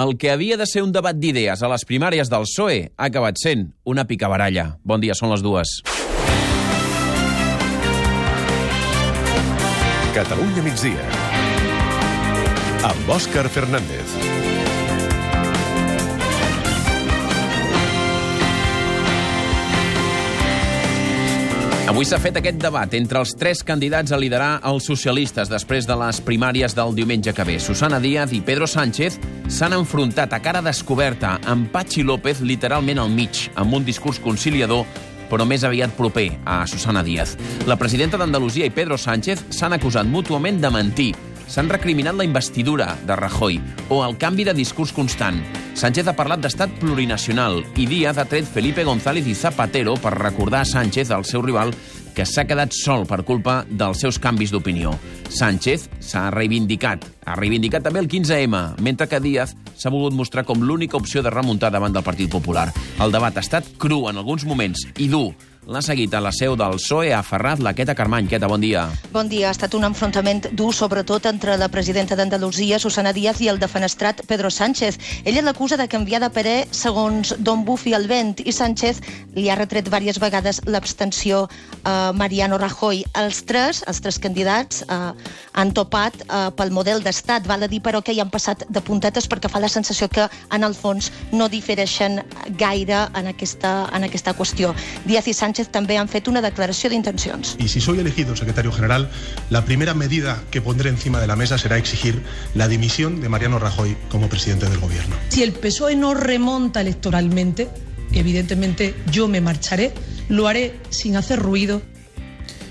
El que havia de ser un debat d'idees a les primàries del PSOE ha acabat sent una picabaralla. Bon dia, són les dues. Catalunya migdia. Amb Òscar Fernández. Avui s'ha fet aquest debat entre els tres candidats a liderar els socialistes després de les primàries del diumenge que ve. Susana Díaz i Pedro Sánchez s'han enfrontat a cara descoberta amb Pachi López literalment al mig, amb un discurs conciliador però més aviat proper a Susana Díaz. La presidenta d'Andalusia i Pedro Sánchez s'han acusat mútuament de mentir s'han recriminat la investidura de Rajoy o el canvi de discurs constant. Sánchez ha parlat d'estat plurinacional i Díaz ha tret Felipe González i Zapatero per recordar a Sánchez, el seu rival, que s'ha quedat sol per culpa dels seus canvis d'opinió. Sánchez s'ha reivindicat. Ha reivindicat també el 15M, mentre que Díaz s'ha volgut mostrar com l'única opció de remuntar davant del Partit Popular. El debat ha estat cru en alguns moments i dur, L'ha seguit a la seu del PSOE a Ferrat, la Queta Carmany. Queta, bon dia. Bon dia. Ha estat un enfrontament dur, sobretot entre la presidenta d'Andalusia, Susana Díaz, i el defenestrat Pedro Sánchez. Ella l'acusa de canviar de parer segons d'on bufi el vent, i Sánchez li ha retret diverses vegades l'abstenció a Mariano Rajoy. Els tres, els tres candidats, eh, han topat eh, pel model d'estat. Val a dir, però, que hi han passat de puntetes perquè fa la sensació que, en el fons, no difereixen gaire en aquesta, en aquesta qüestió. Díaz i Sánchez Sánchez també han fet una declaració d'intencions. Y si soy elegido secretario general, la primera medida que pondré encima de la mesa será exigir la dimisión de Mariano Rajoy como presidente del gobierno. Si el PSOE no remonta electoralmente, evidentemente yo me marcharé, lo haré sin hacer ruido.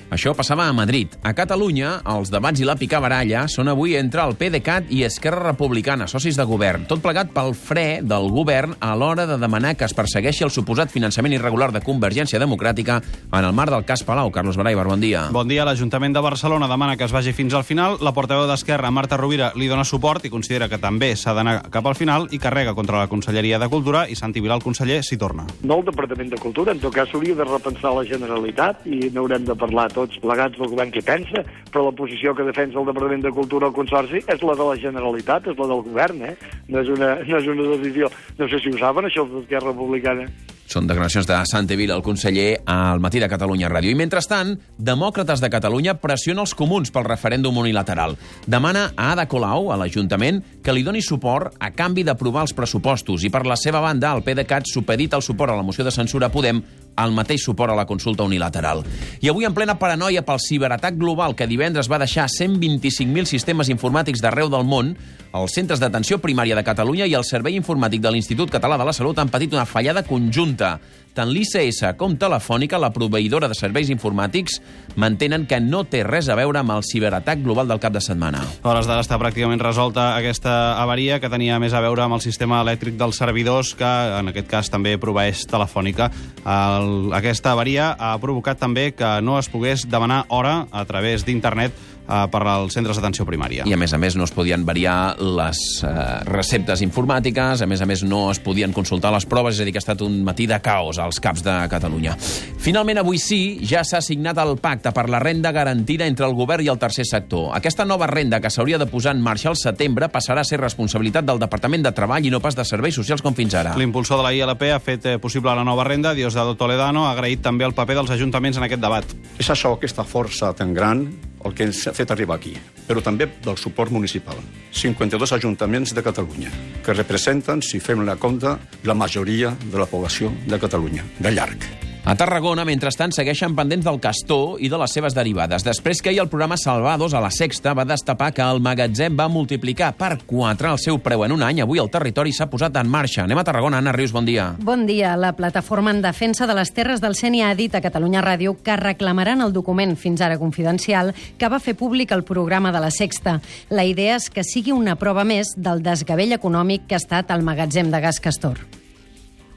Això passava a Madrid. A Catalunya, els debats i la picabaralla són avui entre el PDeCAT i Esquerra Republicana, socis de govern. Tot plegat pel fre del govern a l'hora de demanar que es persegueixi el suposat finançament irregular de Convergència Democràtica en el marc del cas Palau. Carlos Baraibar, bon dia. Bon dia. L'Ajuntament de Barcelona demana que es vagi fins al final. La portaveu d'Esquerra, Marta Rovira, li dona suport i considera que també s'ha d'anar cap al final i carrega contra la Conselleria de Cultura i Santi Vila, el conseller, s'hi torna. No el Departament de Cultura, en tot cas s'hauria de repensar la Generalitat i n'haurem de parlar tots plegats del govern què pensa, però la posició que defensa el Departament de Cultura al Consorci és la de la Generalitat, és la del govern, eh? No és una, no és una decisió... No sé si ho saben, això, d'Esquerra Republicana. Són declaracions de Santi Vila, el conseller, al matí de Catalunya Ràdio. I mentrestant, Demòcrates de Catalunya pressiona els comuns pel referèndum unilateral. Demana a Ada Colau, a l'Ajuntament, que li doni suport a canvi d'aprovar els pressupostos. I per la seva banda, el PDeCAT supedita el suport a la moció de censura a Podem el mateix suport a la consulta unilateral. I avui, en plena paranoia pel ciberatac global que divendres va deixar 125.000 sistemes informàtics d'arreu del món, els centres d'atenció primària de Catalunya i el Servei Informàtic de l'Institut Català de la Salut han patit una fallada conjunta pregunta. Tant l'ICS com Telefònica, la proveïdora de serveis informàtics, mantenen que no té res a veure amb el ciberatac global del cap de setmana. A hores d'ara està pràcticament resolta aquesta avaria que tenia més a veure amb el sistema elèctric dels servidors que, en aquest cas, també proveeix Telefònica. El, aquesta avaria ha provocat també que no es pogués demanar hora a través d'internet eh, per als centres d'atenció primària. I, a més a més, no es podien variar les eh, receptes informàtiques, a més a més, no es podien consultar les proves, és a dir, que ha estat un matí de caos als caps de Catalunya. Finalment, avui sí, ja s'ha signat el pacte per la renda garantida entre el govern i el tercer sector. Aquesta nova renda que s'hauria de posar en marxa al setembre passarà a ser responsabilitat del Departament de Treball i no pas de Serveis Socials com fins ara. L'impulsor de la ILP ha fet eh, possible la nova renda. Diosdado Toledano ha agraït també el paper dels ajuntaments en aquest debat. És això, aquesta força tan gran, el que ens ha fet arribar aquí, però també del suport municipal. 52 ajuntaments de Catalunya, que representen, si fem la compta, la majoria de la població de Catalunya, de llarg. A Tarragona, mentrestant, segueixen pendents del castor i de les seves derivades. Després que ahir el programa Salvados a la Sexta va destapar que el magatzem va multiplicar per 4 el seu preu en un any, avui el territori s'ha posat en marxa. Anem a Tarragona. Anna Rius, bon dia. Bon dia. La plataforma en defensa de les terres del Sènia ha dit a Catalunya Ràdio que reclamaran el document, fins ara confidencial, que va fer públic el programa de la Sexta. La idea és que sigui una prova més del desgavell econòmic que ha estat el magatzem de gas Castor.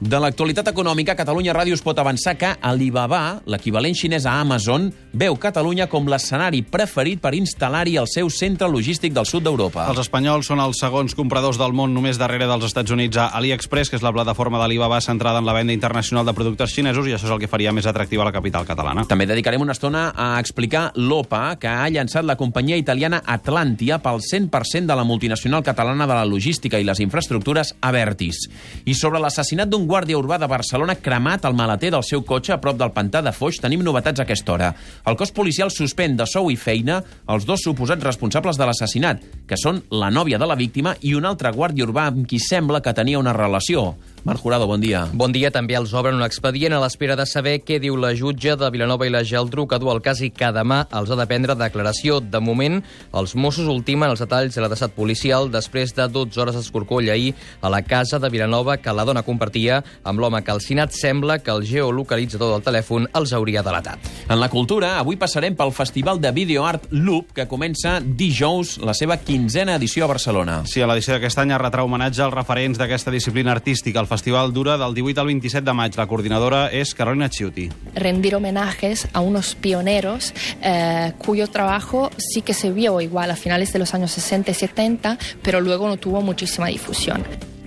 De l'actualitat econòmica, Catalunya Ràdio us pot avançar que Alibaba, l'equivalent xinès a Amazon, veu Catalunya com l'escenari preferit per instal·lar-hi el seu centre logístic del sud d'Europa. Els espanyols són els segons compradors del món només darrere dels Estats Units a AliExpress, que és la plataforma d'Alibaba centrada en la venda internacional de productes xinesos, i això és el que faria més atractiva la capital catalana. També dedicarem una estona a explicar l'OPA, que ha llançat la companyia italiana Atlantia pel 100% de la multinacional catalana de la logística i les infraestructures Avertis. I sobre l'assassinat d'un guàrdia urbà de Barcelona cremat al maleter del seu cotxe a prop del pantà de Foix, tenim novetats a aquesta hora. El cos policial suspèn de sou i feina els dos suposats responsables de l'assassinat, que són la nòvia de la víctima i un altre guàrdia urbà amb qui sembla que tenia una relació. Marc Jurado, bon dia. Bon dia. També els obren un expedient a l'espera de saber què diu la jutge de Vilanova i la Geltrú que du el cas i que demà els ha de prendre declaració. De moment, els Mossos ultimen els detalls de l'adreçat policial després de 12 hores d'escorcoll ahir a la casa de Vilanova que la dona compartia amb l'home calcinat. Sembla que el geolocalitzador del telèfon els hauria delatat. En la cultura, avui passarem pel Festival de Videoart Loop, que comença dijous la seva quinzena edició a Barcelona. Sí, a l'edició d'aquest any es retrà homenatge als referents d'aquesta disciplina artística. El festival dura del 18 al 27 de maig. La coordinadora és Carolina Chiuti. rendir homenajes a unos pioneros eh, cuyo trabajo sí que se vio igual a finales de los años 60 y 70, pero luego no tuvo muchísima difusión.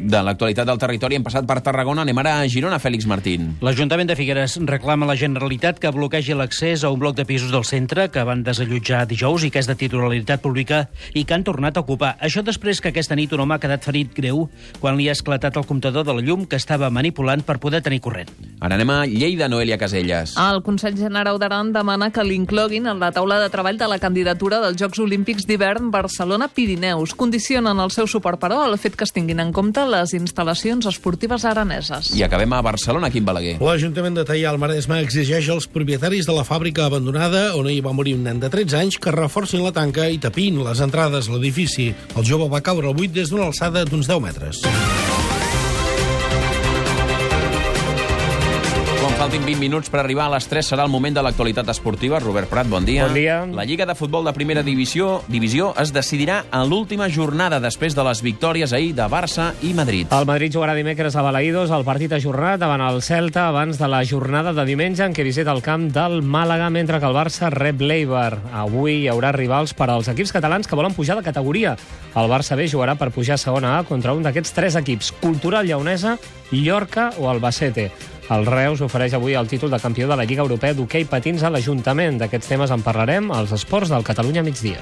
De l'actualitat del territori hem passat per Tarragona, anem ara a Girona, Fèlix Martín. L'Ajuntament de Figueres reclama a la Generalitat que bloquegi l'accés a un bloc de pisos del centre que van desallotjar dijous i que és de titularitat pública i que han tornat a ocupar. Això després que aquesta nit un home ha quedat ferit greu quan li ha esclatat el comptador de la llum que estava manipulant per poder tenir corrent. Ara anem a Lleida, Noelia Caselles. El Consell General d'Aran demana que l'incloguin en la taula de treball de la candidatura dels Jocs Olímpics d'hivern Barcelona-Pirineus. Condicionen el seu suport, però, al fet que es tinguin en compte les instal·lacions esportives araneses. I acabem a Barcelona, Quim Balaguer. L'Ajuntament de Teià al Maresme exigeix als propietaris de la fàbrica abandonada on hi va morir un nen de 13 anys que reforcin la tanca i tapin les entrades a l'edifici. El jove va caure al buit des d'una alçada d'uns 10 metres. Faltin 20 minuts per arribar a les 3 serà el moment de l'actualitat esportiva. Robert Prat, bon dia. Bon dia. La Lliga de Futbol de Primera Divisió divisió es decidirà a l'última jornada després de les victòries ahir de Barça i Madrid. El Madrid jugarà dimecres a Balaïdos el partit ajornat davant el Celta abans de la jornada de diumenge en què visita el camp del Màlaga mentre que el Barça rep l'Eibar. Avui hi haurà rivals per als equips catalans que volen pujar de categoria. El Barça B jugarà per pujar a segona A contra un d'aquests tres equips, Cultural Lleonesa, Llorca o Albacete. El Reus ofereix avui el títol de campió de la Lliga Europea d'hoquei patins a l'Ajuntament. D'aquests temes en parlarem als esports del Catalunya migdia.